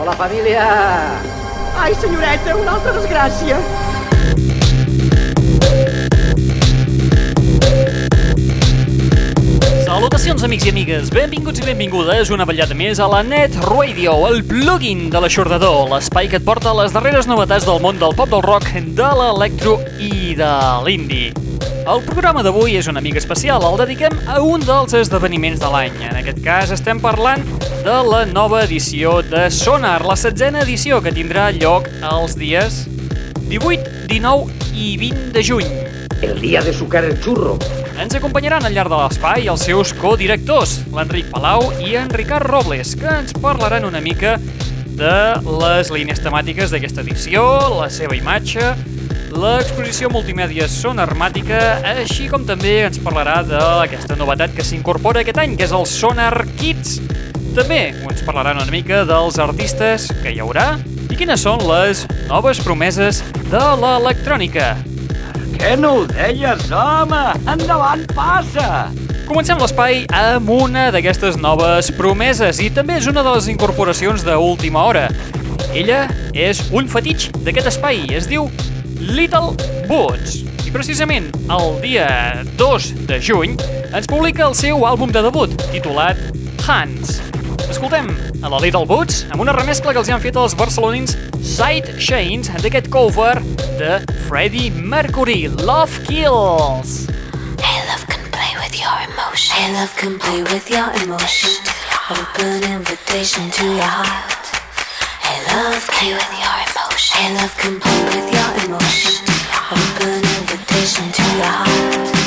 Hola, família! Ai, senyoreta, una altra desgràcia. Salutacions, amics i amigues. Benvinguts i benvingudes una ballada més a la Net Radio, el plugin de l'aixordador, l'espai que et porta les darreres novetats del món del pop del rock, de l'electro i de l'indie. El programa d'avui és una mica especial, el dediquem a un dels esdeveniments de l'any. En aquest cas estem parlant de la nova edició de Sonar, la setzena edició que tindrà lloc els dies 18, 19 i 20 de juny. El día de sucar el churro. Ens acompanyaran al llarg de l'espai els seus codirectors, l'Enric Palau i en Ricard Robles, que ens parlaran una mica de les línies temàtiques d'aquesta edició, la seva imatge, l'exposició multimèdia sonarmàtica, així com també ens parlarà d'aquesta novetat que s'incorpora aquest any, que és el Sonar Kids. També ens parlaran una mica dels artistes que hi haurà i quines són les noves promeses de l'electrònica. Què no ho deies, home? Endavant, passa! Comencem l'espai amb una d'aquestes noves promeses i també és una de les incorporacions d'última hora. Ella és un fetitx d'aquest espai, es diu Little Boots. I precisament el dia 2 de juny ens publica el seu àlbum de debut, titulat Hands. Escoltem a la Little Boots amb una remescla que els han fet els barcelonins Side Chains d'aquest cover de Freddie Mercury, Love Kills. Hey, love can play with your emotion. Hey, love can play with your emotion. Open invitation to your heart. Hey, love, play with your emotion. Hey, love can play with your emotion. Open invitation to your heart.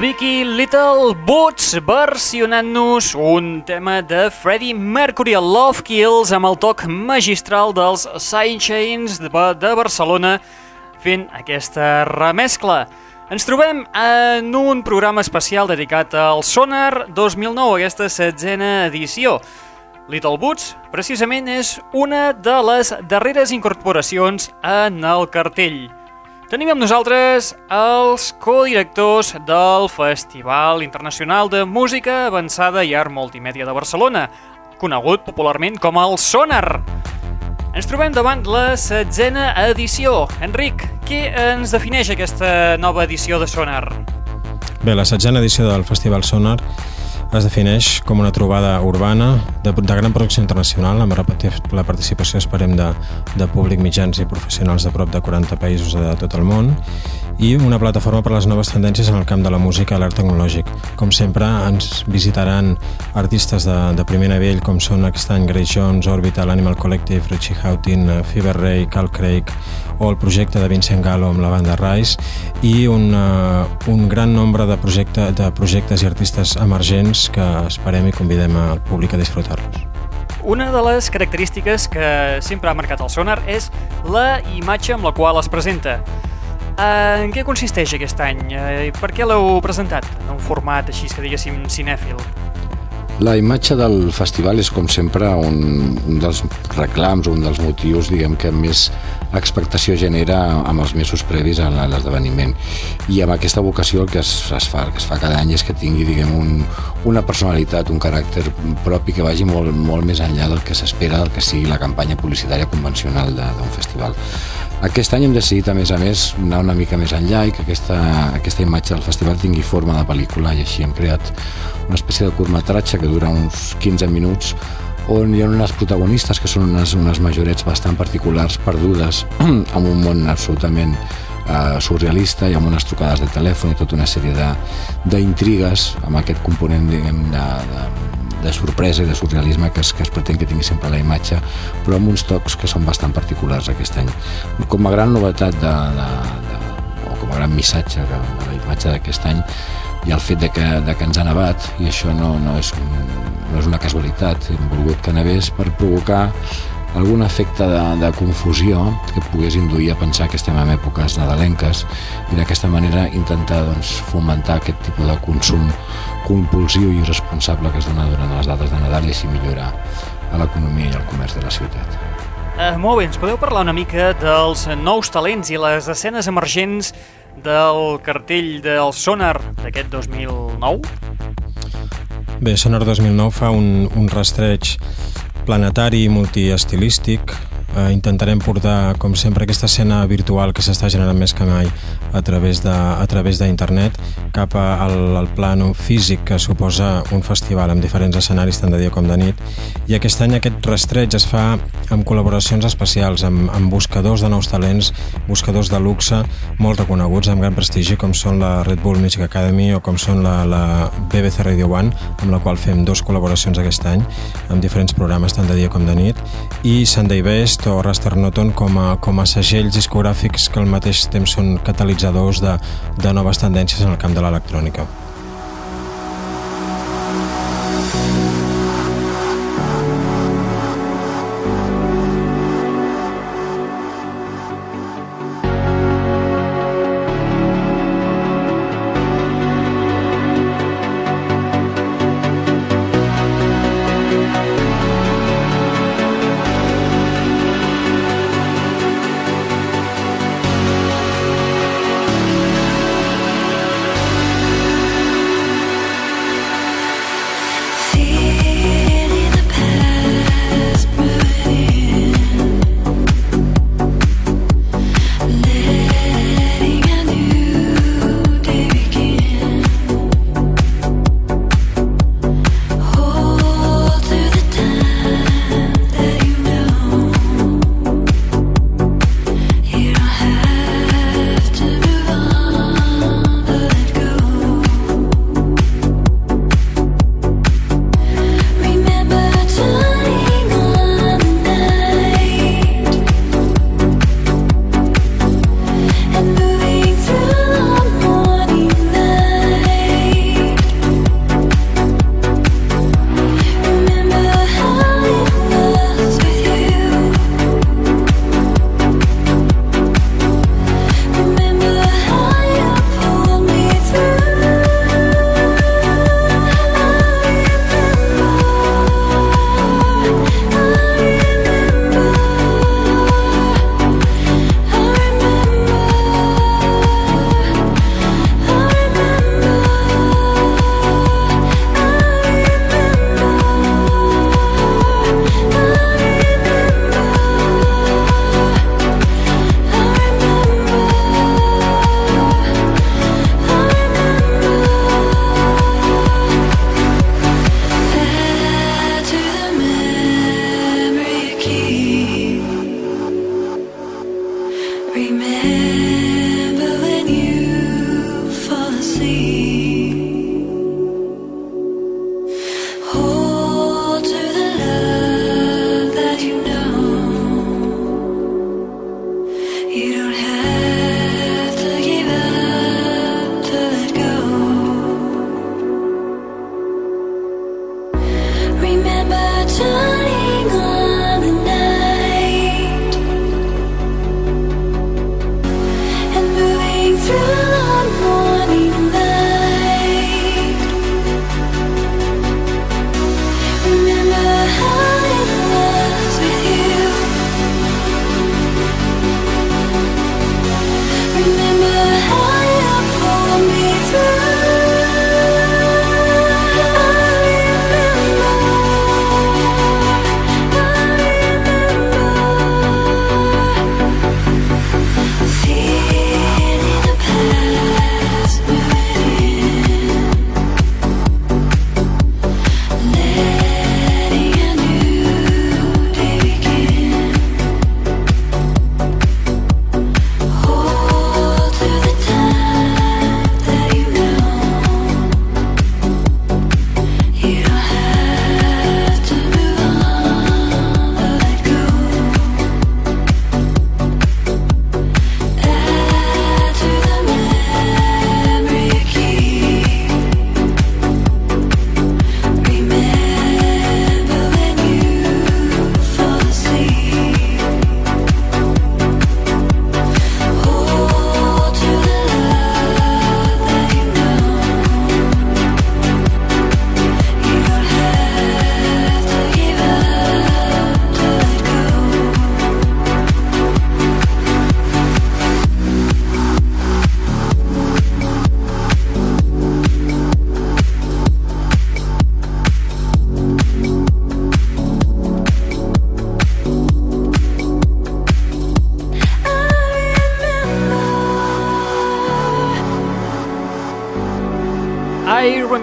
Vicky Little Boots versionant-nos un tema de Freddie Mercury Love Kills amb el toc magistral dels Sidechains de, de Barcelona fent aquesta remescla. Ens trobem en un programa especial dedicat al Sonar 2009, aquesta setzena edició. Little Boots, precisament, és una de les darreres incorporacions en el cartell. Tenim amb nosaltres els codirectors del Festival Internacional de Música Avançada i Art Multimèdia de Barcelona, conegut popularment com el Sonar. Ens trobem davant la setzena edició. Enric, què ens defineix aquesta nova edició de Sonar? Bé, la setzena edició del Festival Sonar es defineix com una trobada urbana de, de gran producció internacional amb la participació, esperem, de, de públic mitjans i professionals de prop de 40 països de tot el món i una plataforma per a les noves tendències en el camp de la música i l'art tecnològic. Com sempre, ens visitaran artistes de, de primer nivell com són aquest any Grace Jones, Orbital, Animal Collective, Richie Houghton, Fever Ray, Cal Craig o el projecte de Vincent Gallo amb la banda Rise i un, uh, un gran nombre de, projecte, de projectes i artistes emergents que esperem i convidem al públic a disfrutar-los. Una de les característiques que sempre ha marcat el sonar és la imatge amb la qual es presenta. En què consisteix aquest any? Uh, per què l'heu presentat en un format així que diguéssim cinèfil? La imatge del festival és, com sempre, un, un dels reclams, un dels motius, diguem que més expectació genera amb els mesos previs a l'esdeveniment. I amb aquesta vocació el que es, es, fa, el que es fa cada any és que tingui, diguem, un, una personalitat, un caràcter propi que vagi molt, molt més enllà del que s'espera del que sigui la campanya publicitària convencional d'un festival. Aquest any hem decidit, a més a més, anar una mica més enllà i que aquesta, aquesta imatge del festival tingui forma de pel·lícula i així hem creat una espècie de curtmetratge que dura uns 15 minuts on hi ha unes protagonistes que són unes, unes majorets bastant particulars, perdudes, en un món absolutament eh, surrealista i amb unes trucades de telèfon i tota una sèrie d'intrigues amb aquest component diguem, de, de, de sorpresa i de surrealisme que es, que es pretén que tingui sempre la imatge, però amb uns tocs que són bastant particulars aquest any. Com a gran novetat de, de, de, o com a gran missatge de, de la imatge d'aquest any i el fet de que, de que ens ha nevat, i això no, no, és, un, no és una casualitat, hem volgut que nevés per provocar algun efecte de, de confusió que pogués induir a pensar que estem en èpoques nadalenques i d'aquesta manera intentar doncs, fomentar aquest tipus de consum compulsiu i irresponsable que es dona durant les dates de Nadal i així millorar a l'economia i el comerç de la ciutat. Uh, molt bé, ens podeu parlar una mica dels nous talents i les escenes emergents del cartell del Sonar d'aquest 2009? Bé, Sonar 2009 fa un, un rastreig planetari multiestilístic. Eh, intentarem portar, com sempre, aquesta escena virtual que s'està generant més que mai a través a través d'internet cap al, al plano físic que suposa un festival amb diferents escenaris tant de dia com de nit. I aquest any aquest rastreig es fa amb col·laboracions especials amb, amb buscadors de nous talents buscadors de luxe molt reconeguts amb gran prestigi com són la Red Bull Music Academy o com són la, la BBC Radio One amb la qual fem dos col·laboracions aquest any amb diferents programes tant de dia com de nit. I Sunday Best o Raster Noton com a, com a segells discogràfics que al mateix temps són catalitzadors de, de noves tendències en el camp de l'electrònica.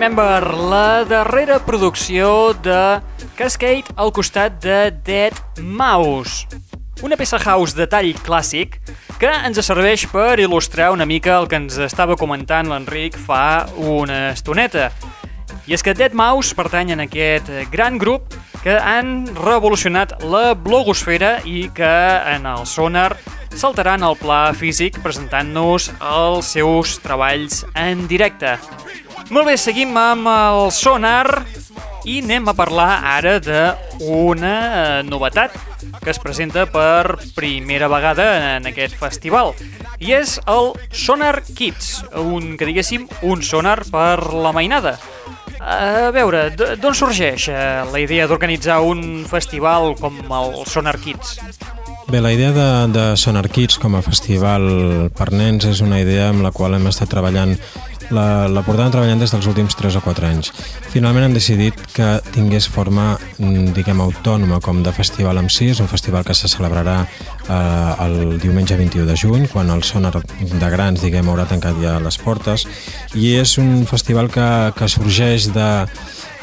Remember, la darrera producció de Cascade al costat de Dead Mouse. Una peça house de tall clàssic que ens serveix per il·lustrar una mica el que ens estava comentant l'Enric fa una estoneta. I és que Dead Mouse pertany en aquest gran grup que han revolucionat la blogosfera i que en el Sonar saltaran al pla físic presentant-nos els seus treballs en directe. Molt bé, seguim amb el Sonar i anem a parlar ara d'una eh, novetat que es presenta per primera vegada en aquest festival i és el Sonar Kids, un, que diguéssim, un sonar per la mainada. A veure, d'on sorgeix eh, la idea d'organitzar un festival com el Sonar Kids? Bé, la idea de, de Sonar Kids com a festival per nens és una idea amb la qual hem estat treballant la, la portàvem treballant des dels últims 3 o 4 anys. Finalment hem decidit que tingués forma, mm, diguem, autònoma com de festival en si. És un festival que se celebrarà eh, el diumenge 21 de juny, quan el Sonar de Grans, diguem, haurà tancat ja les portes. I és un festival que, que sorgeix de,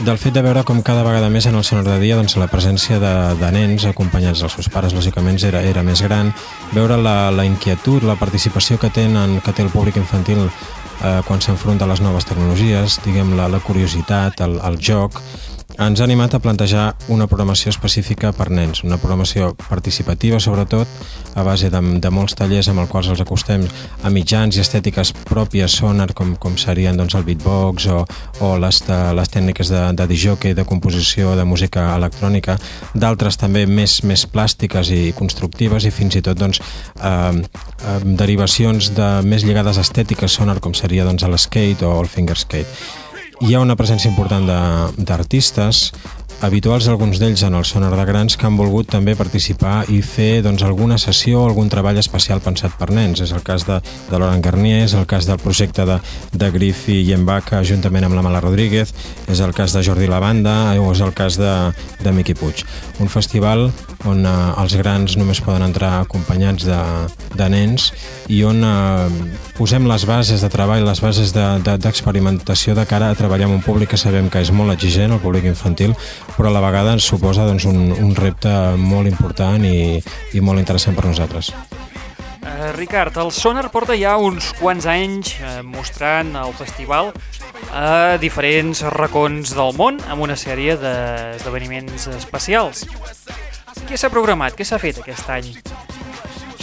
del fet de veure com cada vegada més en el sonar de dia doncs, la presència de, de nens acompanyats dels seus pares, lògicament, era, era més gran, veure la, la inquietud, la participació que, tenen, que té el públic infantil eh, quan s'enfronta a les noves tecnologies, diguem la, la curiositat, el, el joc, ens ha animat a plantejar una programació específica per nens, una programació participativa sobretot, a base de, de molts tallers amb els quals els acostem a mitjans i estètiques pròpies sonar com, com serien doncs, el beatbox o, o les, les tècniques de, de disjockey, de composició, de música electrònica, d'altres també més, més plàstiques i constructives i fins i tot doncs, eh, eh, derivacions de, més lligades estètiques sonar com seria doncs, el skate o el fingerskate. Hi ha una presència important d'artistes, habituals alguns d'ells en el Sonar de Grans, que han volgut també participar i fer doncs, alguna sessió o algun treball especial pensat per nens. És el cas de, de Laurent Garnier, és el cas del projecte de, de Griffy i Embaca juntament amb la Mala Rodríguez, és el cas de Jordi Lavanda o és el cas de, de Miqui Puig. Un festival on eh, els grans només poden entrar acompanyats de, de nens i on eh, posem les bases de treball, les bases d'experimentació de, de, de cara a treballar amb un públic que sabem que és molt exigent, el públic infantil, però a la vegada ens suposa doncs, un, un repte molt important i, i molt interessant per nosaltres. Eh, Eh, Ricard, el Sonar porta ja uns quants anys eh, mostrant el festival a diferents racons del món amb una sèrie d'esdeveniments especials. Què s'ha programat? Què s'ha fet aquest any?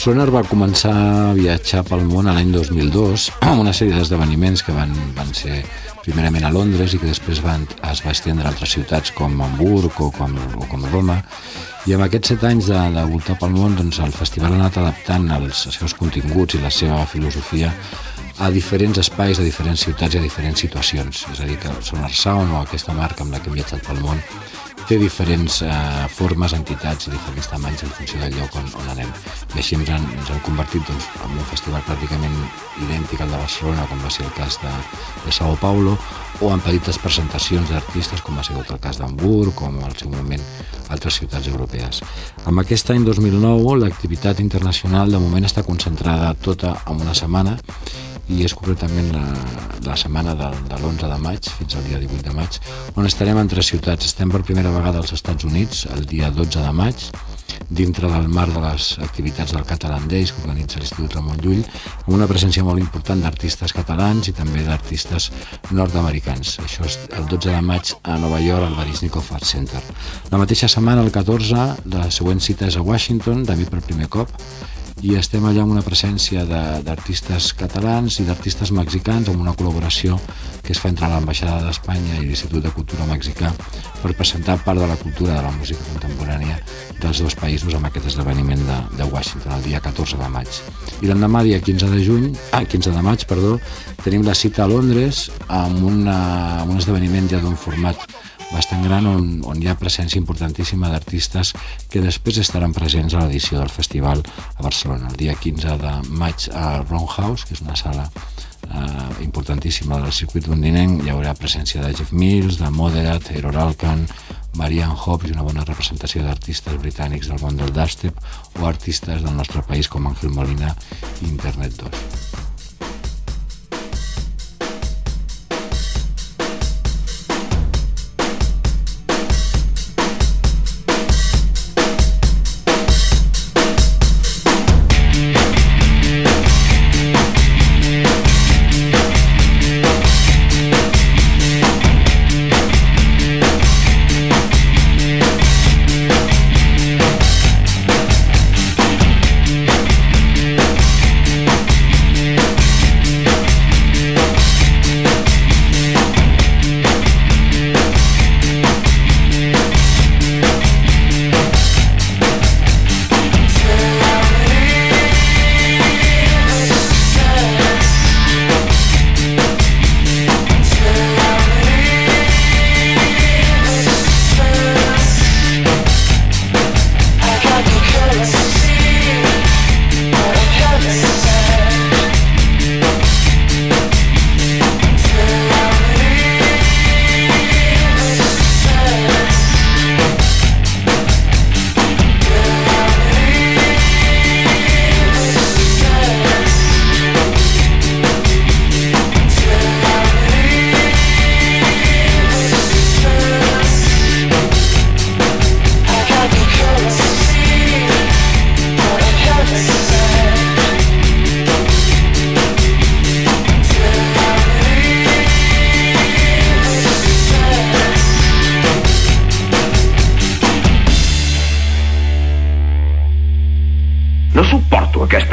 Sonar va començar a viatjar pel món l'any 2002 amb una sèrie d'esdeveniments que van, van ser primerament a Londres i que després van, es va estendre a altres ciutats com Hamburg o com, o com Roma i amb aquests set anys de, de voltar pel món doncs, el festival ha anat adaptant els, seus continguts i la seva filosofia a diferents espais, a diferents ciutats i a diferents situacions. És a dir, que Sonar Sound o aquesta marca amb la que hem viatjat pel món té diferents eh, formes, entitats i diferents tamanys en funció del lloc on, on anem. I així ens han, ens han convertit doncs, en un festival pràcticament idèntic al de Barcelona, com va ser el cas de, de Sao Paulo, o en petites presentacions d'artistes, com ha sigut el cas d'Hamburg, com al seu moment altres ciutats europees. Amb aquest any 2009, l'activitat internacional de moment està concentrada tota en una setmana i és concretament la, la setmana de, de l'11 de maig fins al dia 18 de maig, on estarem en tres ciutats. Estem per primera vegada als Estats Units, el dia 12 de maig, dintre del marc de les activitats del Catalan Days que organitza l'Institut Ramon Llull, amb una presència molt important d'artistes catalans i també d'artistes nord-americans. Això és el 12 de maig a Nova York, al Baryshnikov Art Center. La mateixa setmana, el 14, la següent cita és a Washington, també per primer cop, i estem allà amb una presència d'artistes catalans i d'artistes mexicans amb una col·laboració que es fa entre l'Ambaixada d'Espanya i l'Institut de Cultura Mexicà per presentar part de la cultura de la música contemporània dels dos països amb aquest esdeveniment de, de Washington el dia 14 de maig. I l'endemà, dia 15 de juny, ah, 15 de maig, perdó, tenim la cita a Londres amb, una, amb un esdeveniment ja d'un format bastant gran on, on hi ha presència importantíssima d'artistes que després estaran presents a l'edició del festival a Barcelona. El dia 15 de maig a Roundhouse, que és una sala eh, importantíssima del circuit londinenc, hi haurà presència de Jeff Mills, de Moderat, Errol Alkan, Marianne Hobbs i una bona representació d'artistes britànics del món del dubstep o artistes del nostre país com Ángel Molina i Internet 2.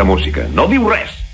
Música. No diu res.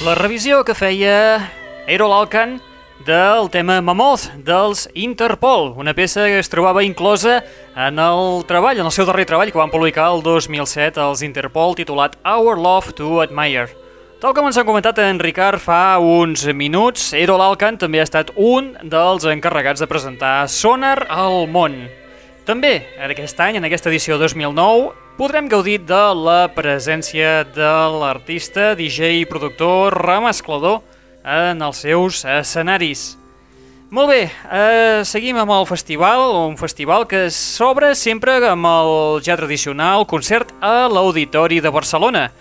La revisió que feia Erol Alcan del tema Mammoth dels Interpol, una peça que es trobava inclosa en el treball, en el seu darrer treball que van publicar el 2007 als Interpol titulat Our Love to Admire. Tal com ens ha comentat en Ricard fa uns minuts, Erol Alcan també ha estat un dels encarregats de presentar Sonar al món. També, en aquest any, en aquesta edició 2009, podrem gaudir de la presència de l'artista, DJ i productor remesclador en els seus escenaris. Molt bé, eh, seguim amb el festival, un festival que s'obre sempre amb el ja tradicional concert a l'Auditori de Barcelona.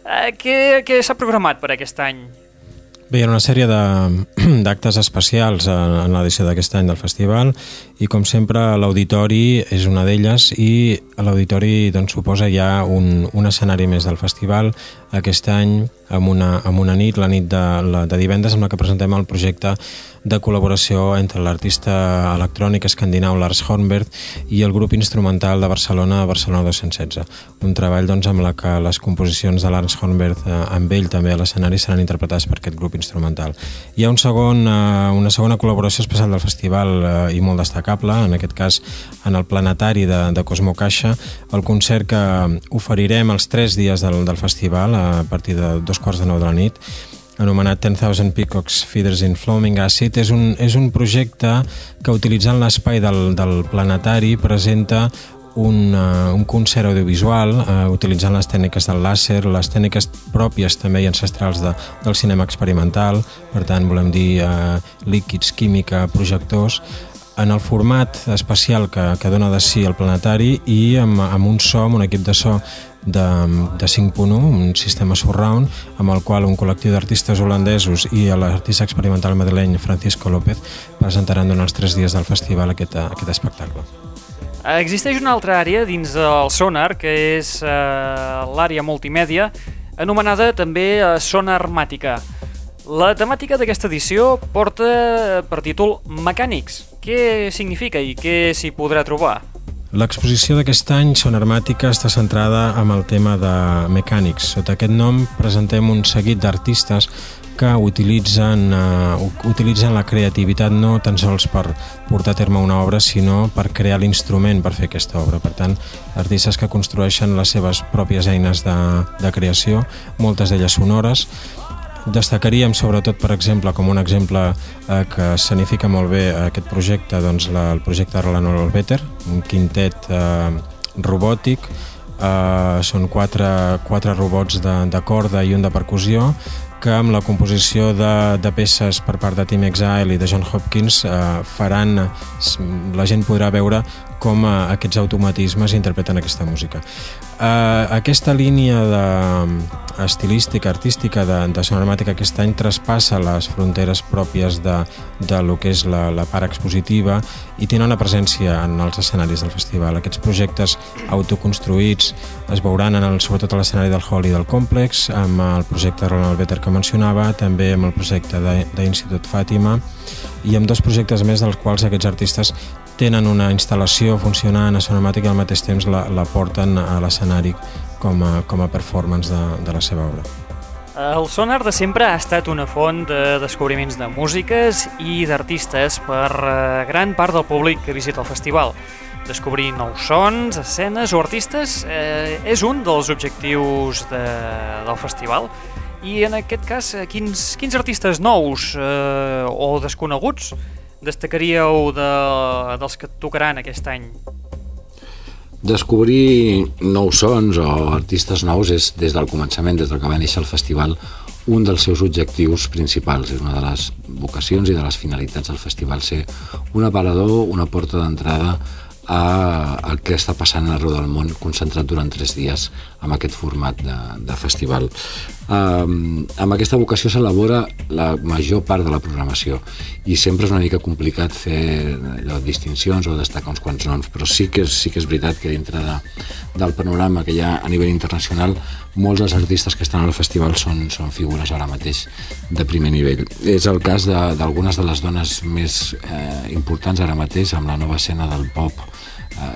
Eh, què què s'ha programat per aquest any? Bé, hi ha una sèrie d'actes especials en, en l'edició d'aquest any del festival i com sempre l'auditori és una d'elles i l'auditori doncs, suposa ja un, un escenari més del festival. Aquest any amb una, amb una nit, la nit de, la, de divendres amb la que presentem el projecte de col·laboració entre l'artista electrònic escandinau Lars Hornberg i el grup instrumental de Barcelona, Barcelona 216. Un treball doncs, amb la que les composicions de Lars Hornberg eh, amb ell també a l'escenari seran interpretades per aquest grup instrumental. Hi ha un segon, eh, una segona col·laboració especial del festival eh, i molt destacable, en aquest cas en el planetari de, de Cosmo Caixa, el concert que oferirem els tres dies del, del festival a partir de dos quarts de nou de la nit anomenat 10,000 Peacocks Feeders in Flaming Acid. És un, és un projecte que utilitzant l'espai del, del planetari presenta un, uh, un concert audiovisual uh, utilitzant les tècniques del làser, les tècniques pròpies també i ancestrals de, del cinema experimental, per tant volem dir uh, líquids, química, projectors, en el format especial que, que dona de si el planetari i amb, amb un so, amb un equip de so de, de 5.1, un sistema surround, amb el qual un col·lectiu d'artistes holandesos i l'artista experimental madrileny Francisco López presentaran durant els tres dies del festival aquest, aquest espectacle. Existeix una altra àrea dins del sonar, que és eh, l'àrea multimèdia, anomenada també eh, sonarmàtica. La temàtica d'aquesta edició porta per títol Mecànics. Què significa i què s'hi podrà trobar? L'exposició d'aquest any, Sonarmàtica, està centrada en el tema de mecànics. Sota aquest nom presentem un seguit d'artistes que utilitzen, uh, utilitzen la creativitat no tan sols per portar a terme una obra, sinó per crear l'instrument per fer aquesta obra. Per tant, artistes que construeixen les seves pròpies eines de, de creació, moltes d'elles sonores, Destacaríem sobretot, per exemple, com un exemple eh, que significa molt bé aquest projecte, doncs la, el projecte Rolando Albeter, un quintet eh, robòtic, eh, són quatre, quatre robots de, de corda i un de percussió, que amb la composició de, de peces per part de Tim Exile i de John Hopkins eh, faran, la gent podrà veure com eh, aquests automatismes interpreten aquesta música. Eh, aquesta línia de, estilística, artística de, de Sonormàtica aquest any traspassa les fronteres pròpies de, de lo que és la, la part expositiva i té una presència en els escenaris del festival. Aquests projectes autoconstruïts es veuran en el, sobretot a l'escenari del Hall i del Complex, amb el projecte Ronald Better que mencionava, també amb el projecte d'Institut Fàtima i amb dos projectes més dels quals aquests artistes tenen una instal·lació funcionant a Sonomàtic i al mateix temps la, la porten a l'escenari com, com a performance de, de la seva obra. El sonar de sempre ha estat una font de descobriments de músiques i d'artistes per eh, gran part del públic que visita el festival. Descobrir nous sons, escenes o artistes eh, és un dels objectius de, del festival. I en aquest cas, eh, quins, quins artistes nous eh, o desconeguts destacaríeu de, dels que tocaran aquest any? Descobrir nous sons o artistes nous és, des del començament, des del que va néixer el festival, un dels seus objectius principals. És una de les vocacions i de les finalitats del festival ser un aparador, una porta d'entrada a el que està passant arreu del món concentrat durant tres dies amb aquest format de, de festival. Um, amb aquesta vocació s'elabora la major part de la programació i sempre és una mica complicat fer allò, distincions o destacar uns quants noms, però sí que sí que és veritat que dintre de, del panorama que hi ha a nivell internacional molts dels artistes que estan al festival són, són figures ara mateix de primer nivell. És el cas d'algunes de, de les dones més eh, importants ara mateix amb la nova escena del pop eh,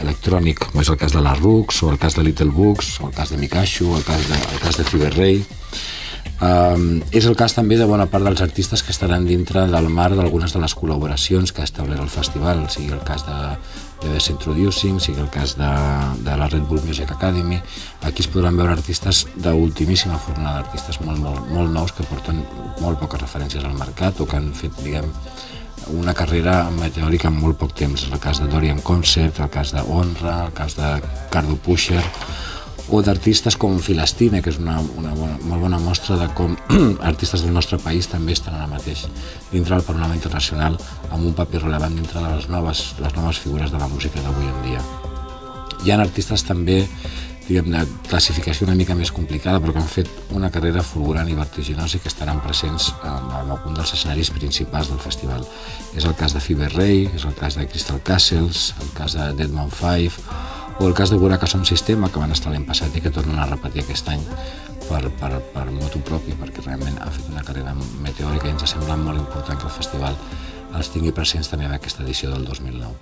electrònic, com és el cas de la Rux, o el cas de Little Books, o el cas de Mikashu, o el cas de, el cas de Fiber Ray. Um, és el cas també de bona part dels artistes que estaran dintre del mar d'algunes de les col·laboracions que ha establert el festival, sigui el cas de BBC Introducing, sigui el cas de, de la Red Bull Music Academy. Aquí es podran veure artistes d'ultimíssima fornada, artistes molt, molt, molt nous que porten molt poques referències al mercat o que han fet, diguem, una carrera meteòrica en molt poc temps. El cas de Dorian Concert, el cas de Honra, el cas de Cardo Pusher, o d'artistes com Filastine, que és una, una bona, molt bona mostra de com artistes del nostre país també estan ara mateix dintre del panorama internacional amb un paper relevant dintre de les noves, les noves figures de la música d'avui en dia. Hi ha artistes també diguem, de classificació una mica més complicada, però que han fet una carrera fulgurant i vertiginosa i que estaran presents en, en algun dels escenaris principals del festival. És el cas de Fever Ray, és el cas de Crystal Castles, el cas de Deadman Five, o el cas de Gura que som sistema, que van estar l'any passat i que tornen a repetir aquest any per, per, per motu propi, perquè realment ha fet una carrera meteòrica i ens sembla molt important que el festival els tingui presents també en aquesta edició del 2009.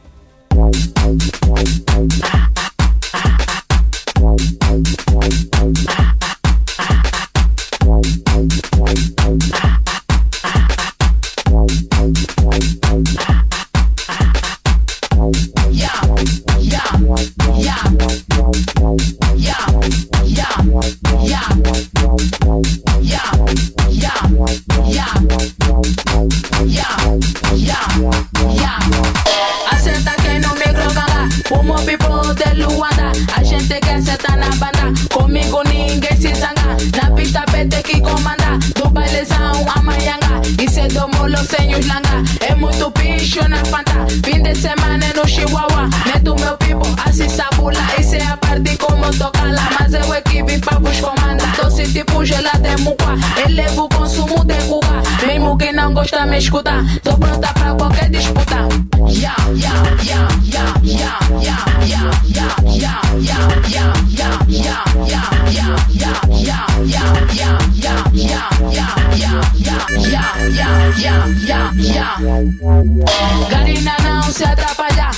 custa me escutar. Tô pronta pra qualquer disputa. Ya, não se ya, ya, ya, ya, que a ya, não se que.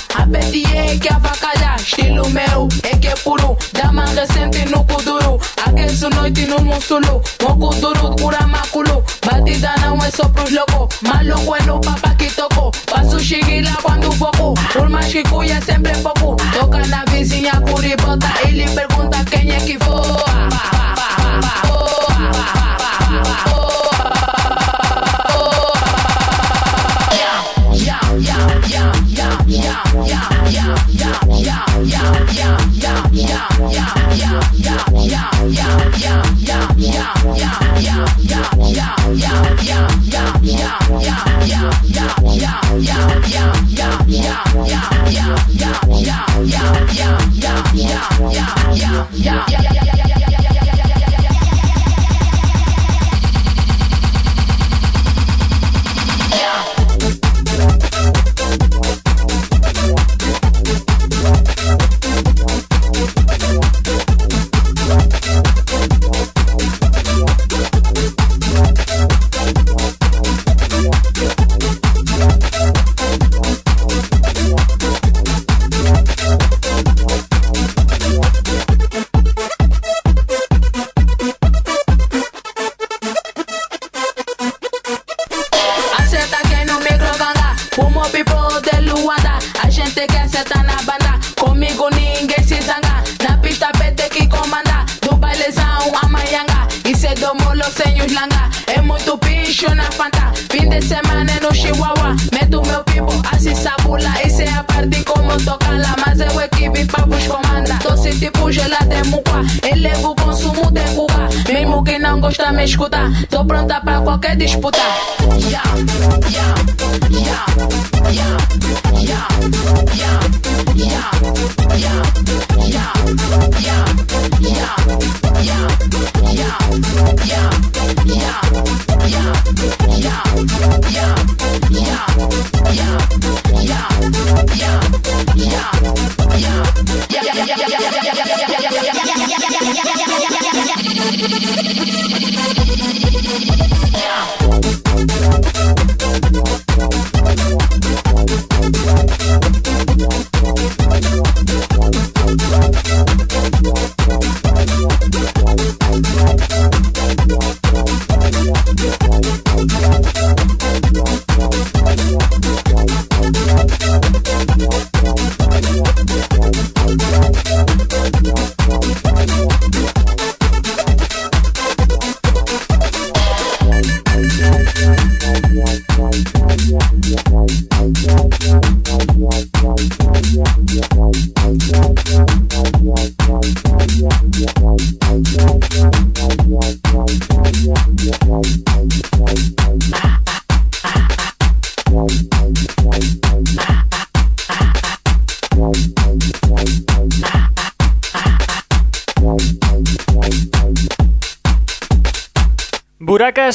Estilo meu é que é puro. Da manga sente no cuduro. Aqueço noite no mussulu. Moco duro, cura maculu. partidana un sopros loco. Malo bueno papá que toco. Paso shigila cuando poco. Rulma shikuya siempre poco. Toca la vecina curibota Y le pregunta quién es que fue quer disputar.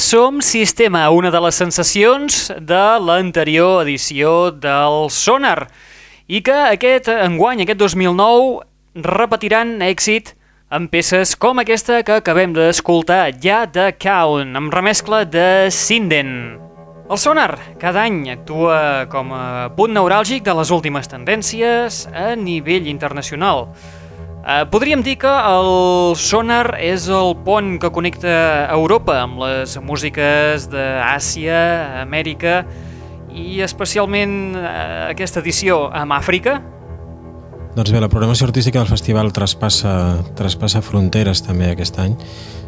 Som Sistema, una de les sensacions de l'anterior edició del Sonar i que aquest enguany, aquest 2009, repetiran èxit amb peces com aquesta que acabem d'escoltar, ja de Count, amb remescla de Sinden. El Sonar cada any actua com a punt neuràlgic de les últimes tendències a nivell internacional. Eh, podríem dir que el Sonar és el pont que connecta Europa amb les músiques d'Àsia, Amèrica i especialment eh, aquesta edició amb Àfrica. Doncs bé, la programació artística del festival traspassa, traspassa fronteres també aquest any.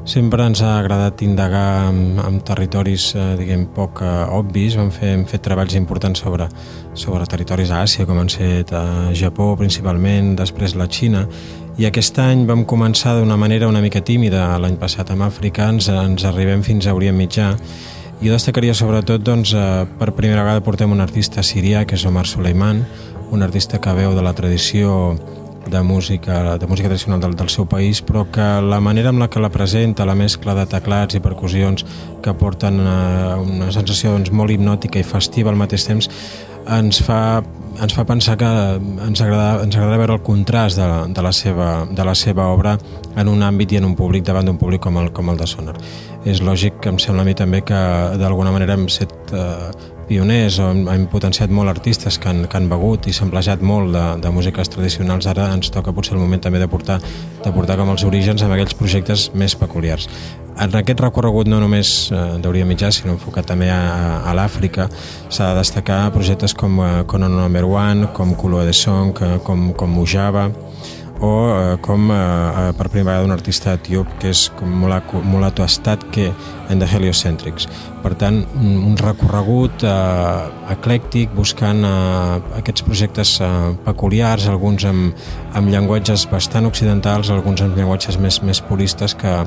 Sempre ens ha agradat indagar en, en territoris, eh, diguem, poc eh, obvis. Vam fer, hem fet treballs importants sobre, sobre territoris a Àsia, com han set a Japó principalment, després la Xina, i aquest any vam començar d'una manera una mica tímida, l'any passat amb Àfrica, ens, ens arribem fins a Orient Mitjà, jo destacaria sobretot, doncs, eh, per primera vegada portem un artista sirià, que és Omar Suleiman, un artista que veu de la tradició de música, de música tradicional del, del seu país, però que la manera amb la que la presenta, la mescla de teclats i percussions que porten una, eh, una sensació doncs, molt hipnòtica i festiva al mateix temps, ens fa, ens fa pensar que ens agrada, ens agrada veure el contrast de, de, la seva, de la seva obra en un àmbit i en un públic davant d'un públic com el, com el de Sonar. És lògic que em sembla a mi també que d'alguna manera hem set eh, pioners hem, hem potenciat molt artistes que han, que han begut i s'han molt de, de músiques tradicionals. Ara ens toca potser el moment també de portar, de portar com els orígens amb aquells projectes més peculiars. En aquest recorregut no només eh, d'Orient Mitjà, sinó enfocat també a, a l'Àfrica, s'ha de destacar projectes com eh, Conan Number One, com Kulo de Song, eh, com, com Mujaba, o eh, com eh, eh, per primera vegada un artista etiop que és com Mulato Astatke en The Heliocentrics. Per tant, un recorregut eh, eclèctic buscant eh, aquests projectes eh, peculiars, alguns amb, amb llenguatges bastant occidentals, alguns amb llenguatges més, més puristes que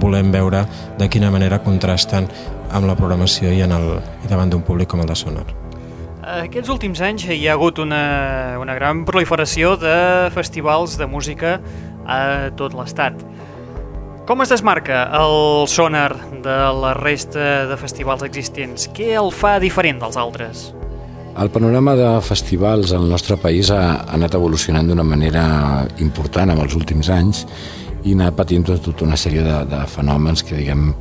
volem veure de quina manera contrasten amb la programació i, en el, i davant d'un públic com el de Sonar. Aquests últims anys hi ha hagut una, una gran proliferació de festivals de música a tot l'estat. Com es desmarca el sonar de la resta de festivals existents? Què el fa diferent dels altres? El panorama de festivals al nostre país ha, anat evolucionant d'una manera important en els últims anys i ha patint tota una sèrie de, de fenòmens que diguem,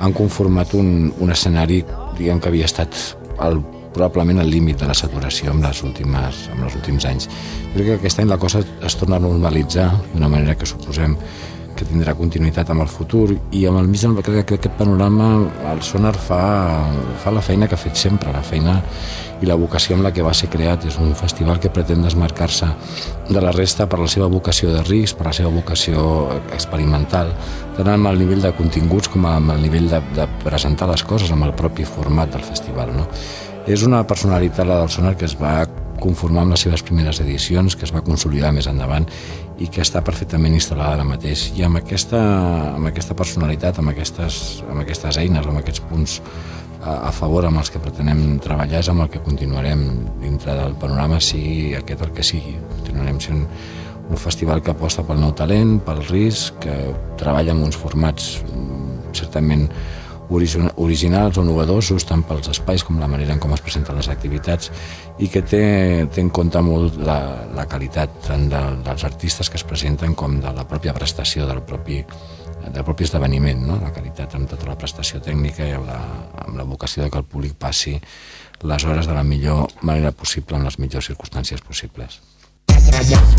han conformat un, un escenari diguem, que havia estat el probablement al límit de la saturació amb les últimes, amb els últims anys. Jo crec que aquest any la cosa es torna a normalitzar d'una manera que suposem que tindrà continuïtat amb el futur i amb el mig crec que aquest panorama el Sonar fa, fa la feina que ha fet sempre, la feina i la vocació amb la que va ser creat. És un festival que pretén desmarcar-se de la resta per la seva vocació de risc, per la seva vocació experimental, tant amb el nivell de continguts com amb el nivell de, de presentar les coses, amb el propi format del festival. No? És una personalitat, la del Sonar, que es va conformar amb les seves primeres edicions, que es va consolidar més endavant i que està perfectament instal·lada ara mateix. I amb aquesta, amb aquesta personalitat, amb aquestes, amb aquestes eines, amb aquests punts a, a favor amb els que pretenem treballar és amb el que continuarem dintre del panorama, sigui aquest el que sigui. Continuarem sent un festival que aposta pel nou talent, pel risc, que treballa amb uns formats mm, certament originals o novedosos tant pels espais com la manera en com es presenten les activitats i que té, té en compte molt la, la qualitat tant de, dels artistes que es presenten com de la pròpia prestació del propi, del propi esdeveniment, no? la qualitat amb tota la prestació tècnica i amb la, amb la vocació de que el públic passi les hores de la millor manera possible en les millors circumstàncies possibles. Get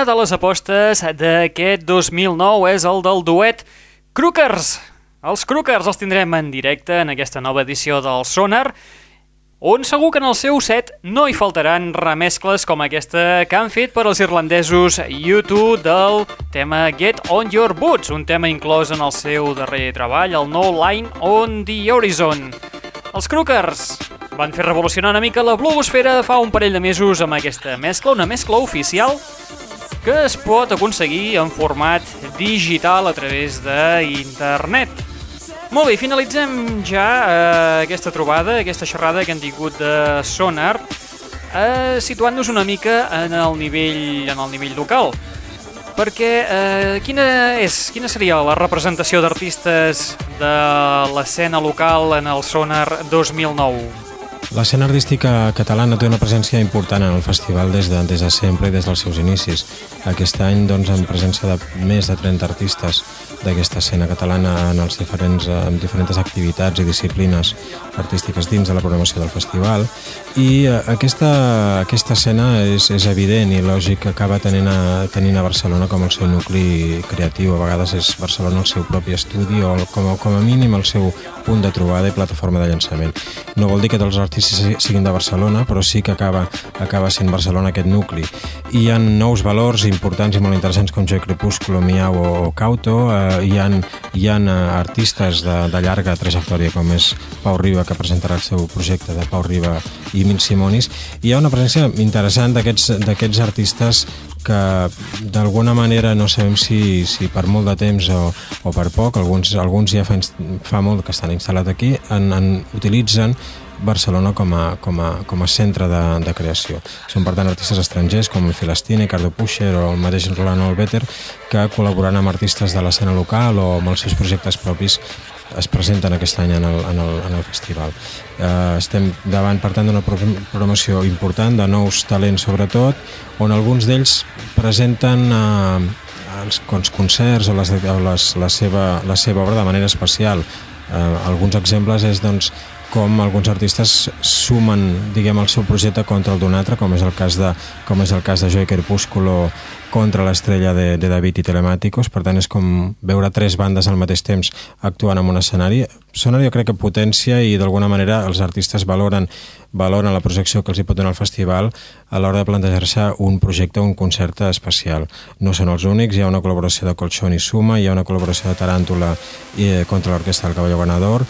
Una de les apostes d'aquest 2009 és el del duet Crookers. Els Crookers els tindrem en directe en aquesta nova edició del Sonar, on segur que en el seu set no hi faltaran remescles com aquesta que han fet per als irlandesos U2 del tema Get On Your Boots, un tema inclòs en el seu darrer treball, el No Line on the Horizon. Els Crookers van fer revolucionar una mica la blogosfera fa un parell de mesos amb aquesta mescla, una mescla oficial que es pot aconseguir en format digital a través d'internet. Molt bé, finalitzem ja eh, aquesta trobada, aquesta xerrada que hem tingut de Sonar, eh, situant-nos una mica en el nivell, en el nivell local. Perquè eh, quina, és, quina seria la representació d'artistes de l'escena local en el Sonar 2009? L'escena artística catalana té una presència important en el festival des de, des de sempre i des dels seus inicis. Aquest any, doncs, amb presència de més de 30 artistes d'aquesta escena catalana en, els diferents, en diferents activitats i disciplines artístiques dins de la programació del festival i eh, aquesta, aquesta escena és, és evident i lògic que acaba tenint a, tenint a Barcelona com el seu nucli creatiu. A vegades és Barcelona el seu propi estudi o com, com a mínim el seu punt de trobada i plataforma de llançament. No vol dir que els artistes siguin de Barcelona, però sí que acaba, acaba sent Barcelona aquest nucli. I hi ha nous valors importants i molt interessants com Joy Crepúsculo, Miau o Cauto, eh, hi ha, hi ha eh, artistes de, de llarga trajectòria com és Pau Riba, que presentarà el seu projecte de Pau Riba i Mil Simonis, hi ha una presència interessant d'aquests artistes que d'alguna manera no sabem si, si per molt de temps o, o per poc, alguns, alguns ja fa, fa molt que estan instal·lats aquí, en, en, utilitzen Barcelona com a, com a, com a centre de, de creació. Són, per tant, artistes estrangers com Celestine, Cardo Pusher o el mateix Rolando Albeter que col·laborant amb artistes de l'escena local o amb els seus projectes propis es presenten aquest any en el, en el, en el festival. Eh, estem davant, per tant, d'una pro- programació important, de nous talents sobretot, on alguns d'ells presenten eh, els, els concerts o, les, o les, la, seva, la seva obra de manera especial. Eh, alguns exemples és doncs, com alguns artistes sumen diguem, el seu projecte contra el d'un altre, com és el cas de, com és el cas de Joy Crepúsculo contra l'estrella de, de David i Telemáticos, per tant és com veure tres bandes al mateix temps actuant en un escenari. Sona jo crec que potència i d'alguna manera els artistes valoren valoren la projecció que els hi pot donar el festival a l'hora de plantejar-se un projecte o un concert especial. No són els únics, hi ha una col·laboració de Colchón i Suma, hi ha una col·laboració de Taràntula eh, contra l'orquestra del Cavalló Ganador,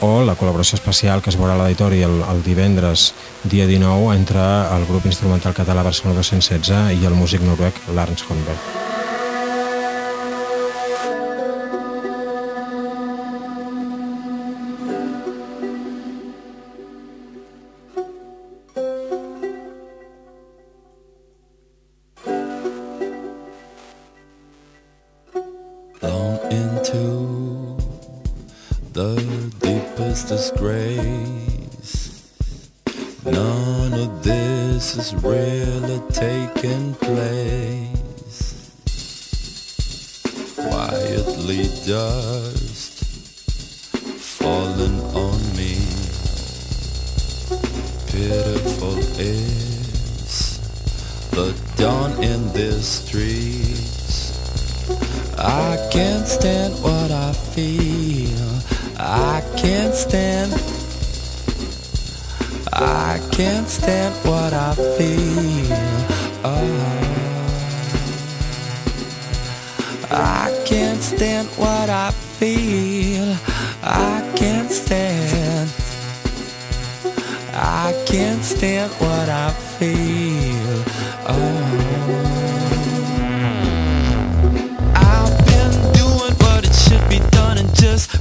o la col·laboració especial que es veurà a l'auditori el, el divendres dia 19 entre el grup instrumental català Barcelona 216 i el músic noruec Lars Holmberg. Disgrace. None of this is really taking place. Quietly dust falling on me. Pitiful is the dawn in these streets. I can't stand what I feel. I can't stand. I can't stand what I feel. Oh. I can't stand what I feel. I can't stand. I can't stand what I feel. Oh. I've been doing what it should be done and just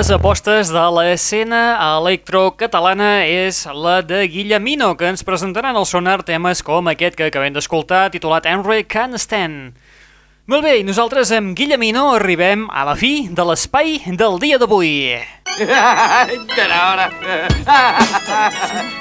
les apostes de l'escena electrocatalana és la de Guillemino, que ens presentaran al sonar temes com aquest que acabem d'escoltar, titulat Henry Can Stand. Molt bé, i nosaltres amb Guillemino arribem a la fi de l'espai del dia d'avui. Ja hora.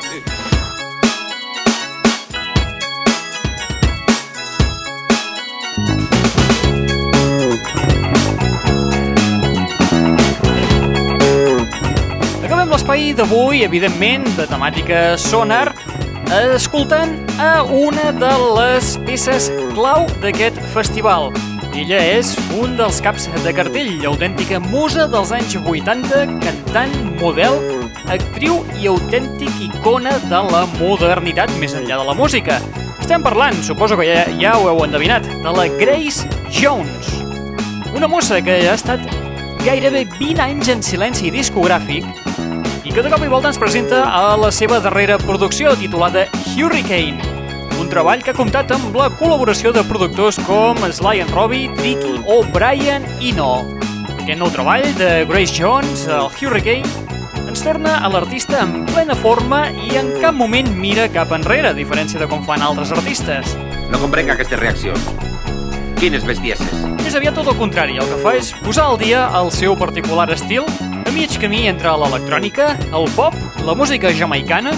Acabem l'espai d'avui, evidentment, de temàtica sonar, escoltant a una de les peces clau d'aquest festival. Ella és un dels caps de cartell, autèntica musa dels anys 80, cantant, model, actriu i autèntic icona de la modernitat més enllà de la música. Estem parlant, suposo que ja, ja ho heu endevinat, de la Grace Jones. Una mossa que ha estat gairebé 20 anys en silenci discogràfic i que de cop i volta ens presenta a la seva darrera producció titulada Hurricane, un treball que ha comptat amb la col·laboració de productors com Sly and Robbie, Tricky o Brian Eno. Aquest nou treball de Grace Jones, el Hurricane, ens torna a l'artista en plena forma i en cap moment mira cap enrere, a diferència de com fan altres artistes. No comprenc aquestes reaccions. Quines bestieses. És aviat tot el contrari, el que fa és posar al dia el seu particular estil, a mig camí entre l'electrònica, el pop, la música jamaicana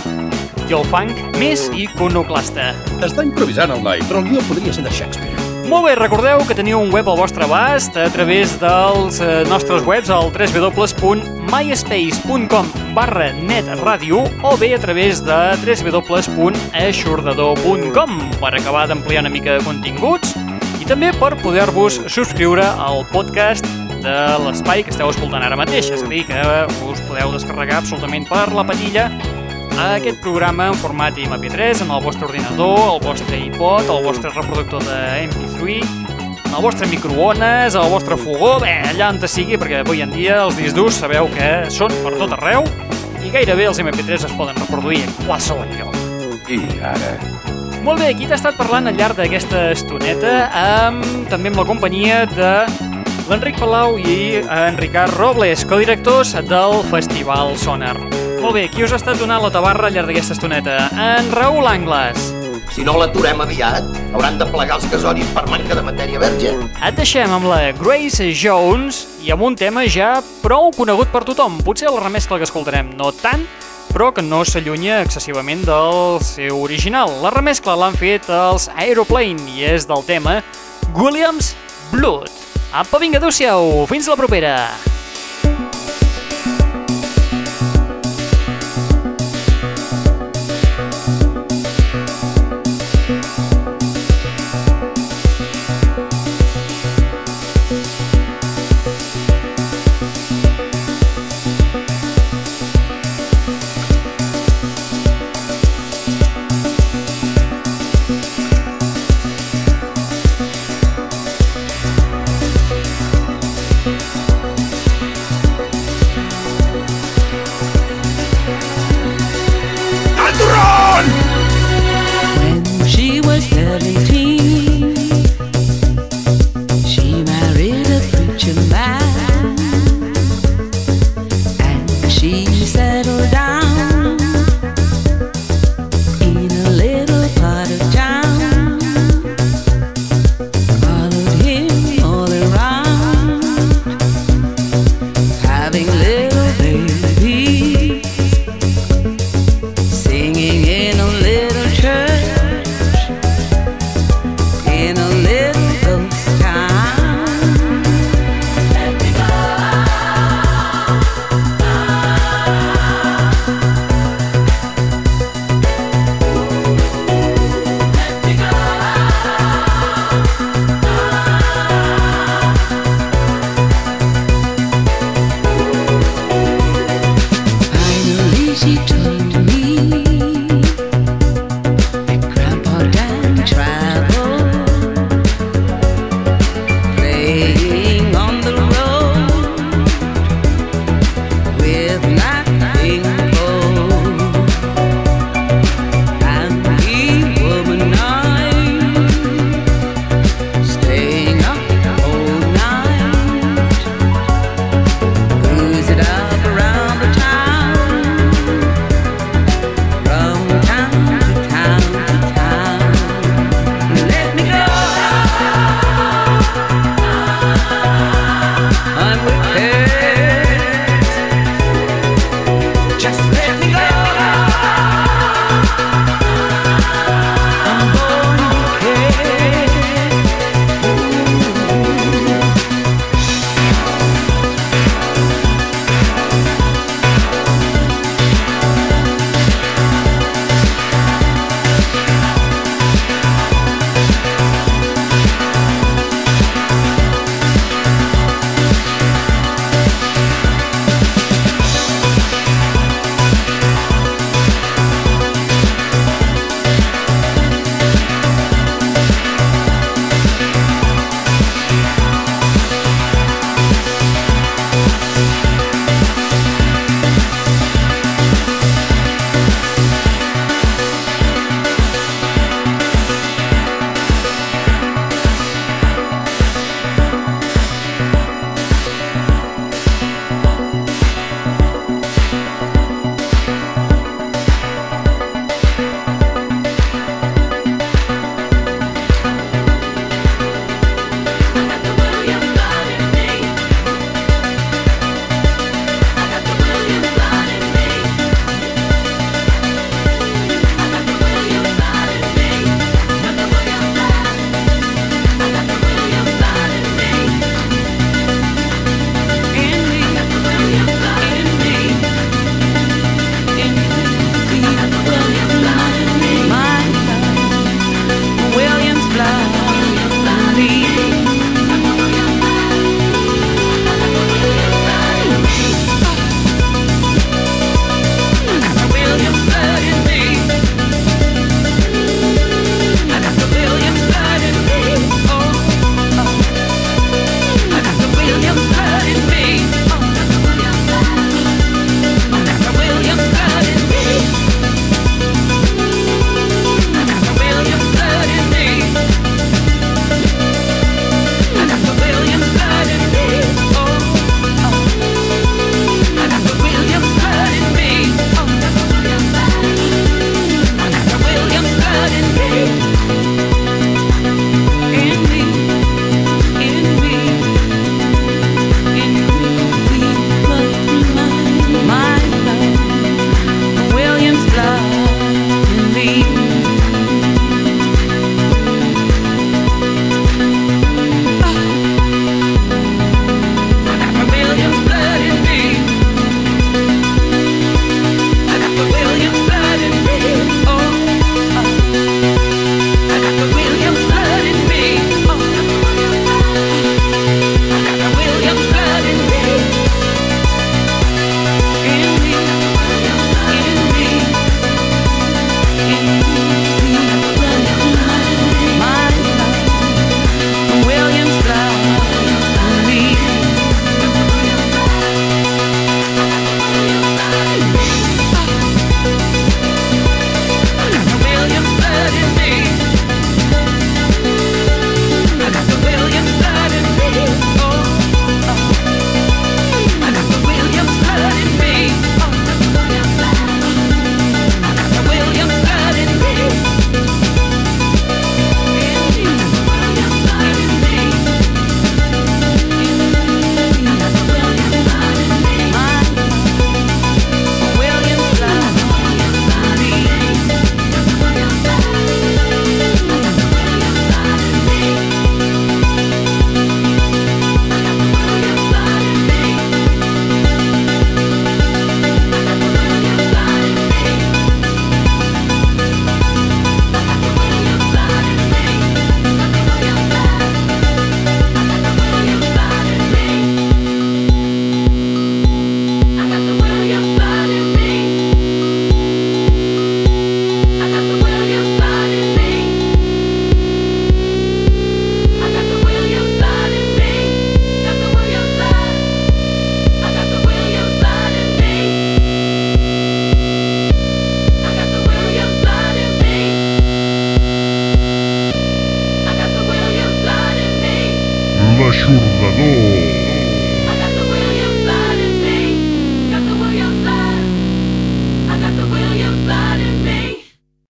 i el funk més iconoclasta. Està improvisant el noi, però el guió podria ser de Shakespeare. Molt bé, recordeu que teniu un web al vostre abast a través dels eh, nostres webs al www.myspace.com barra netradio o bé a través de www.aixordador.com per acabar d'ampliar una mica de continguts i també per poder-vos subscriure al podcast de l'espai que esteu escoltant ara mateix, és a dir, que us podeu descarregar absolutament per la patilla aquest programa en format MP3 en el vostre ordinador, el vostre iPod, el vostre reproductor de MP3, en el vostre microones, el vostre fogó, bé, allà on te sigui, perquè avui en dia els discs durs sabeu que són per tot arreu i gairebé els MP3 es poden reproduir en qualsevol lloc. I ara... Molt bé, aquí t'ha estat parlant al llarg d'aquesta estoneta amb, també amb la companyia de l'Enric Palau i en Ricard Robles, codirectors del Festival Sonar. Molt bé, qui us ha estat donant la tabarra al llarg d'aquesta estoneta? En Raül Angles. Si no l'aturem aviat, hauran de plegar els casoris per manca de matèria verge. Et deixem amb la Grace Jones i amb un tema ja prou conegut per tothom. Potser la remescla que escoltarem no tant, però que no s'allunya excessivament del seu original. La remescla l'han fet els Aeroplane i és del tema Williams Blood. Apa, vinga, adeu-siau, fins la propera!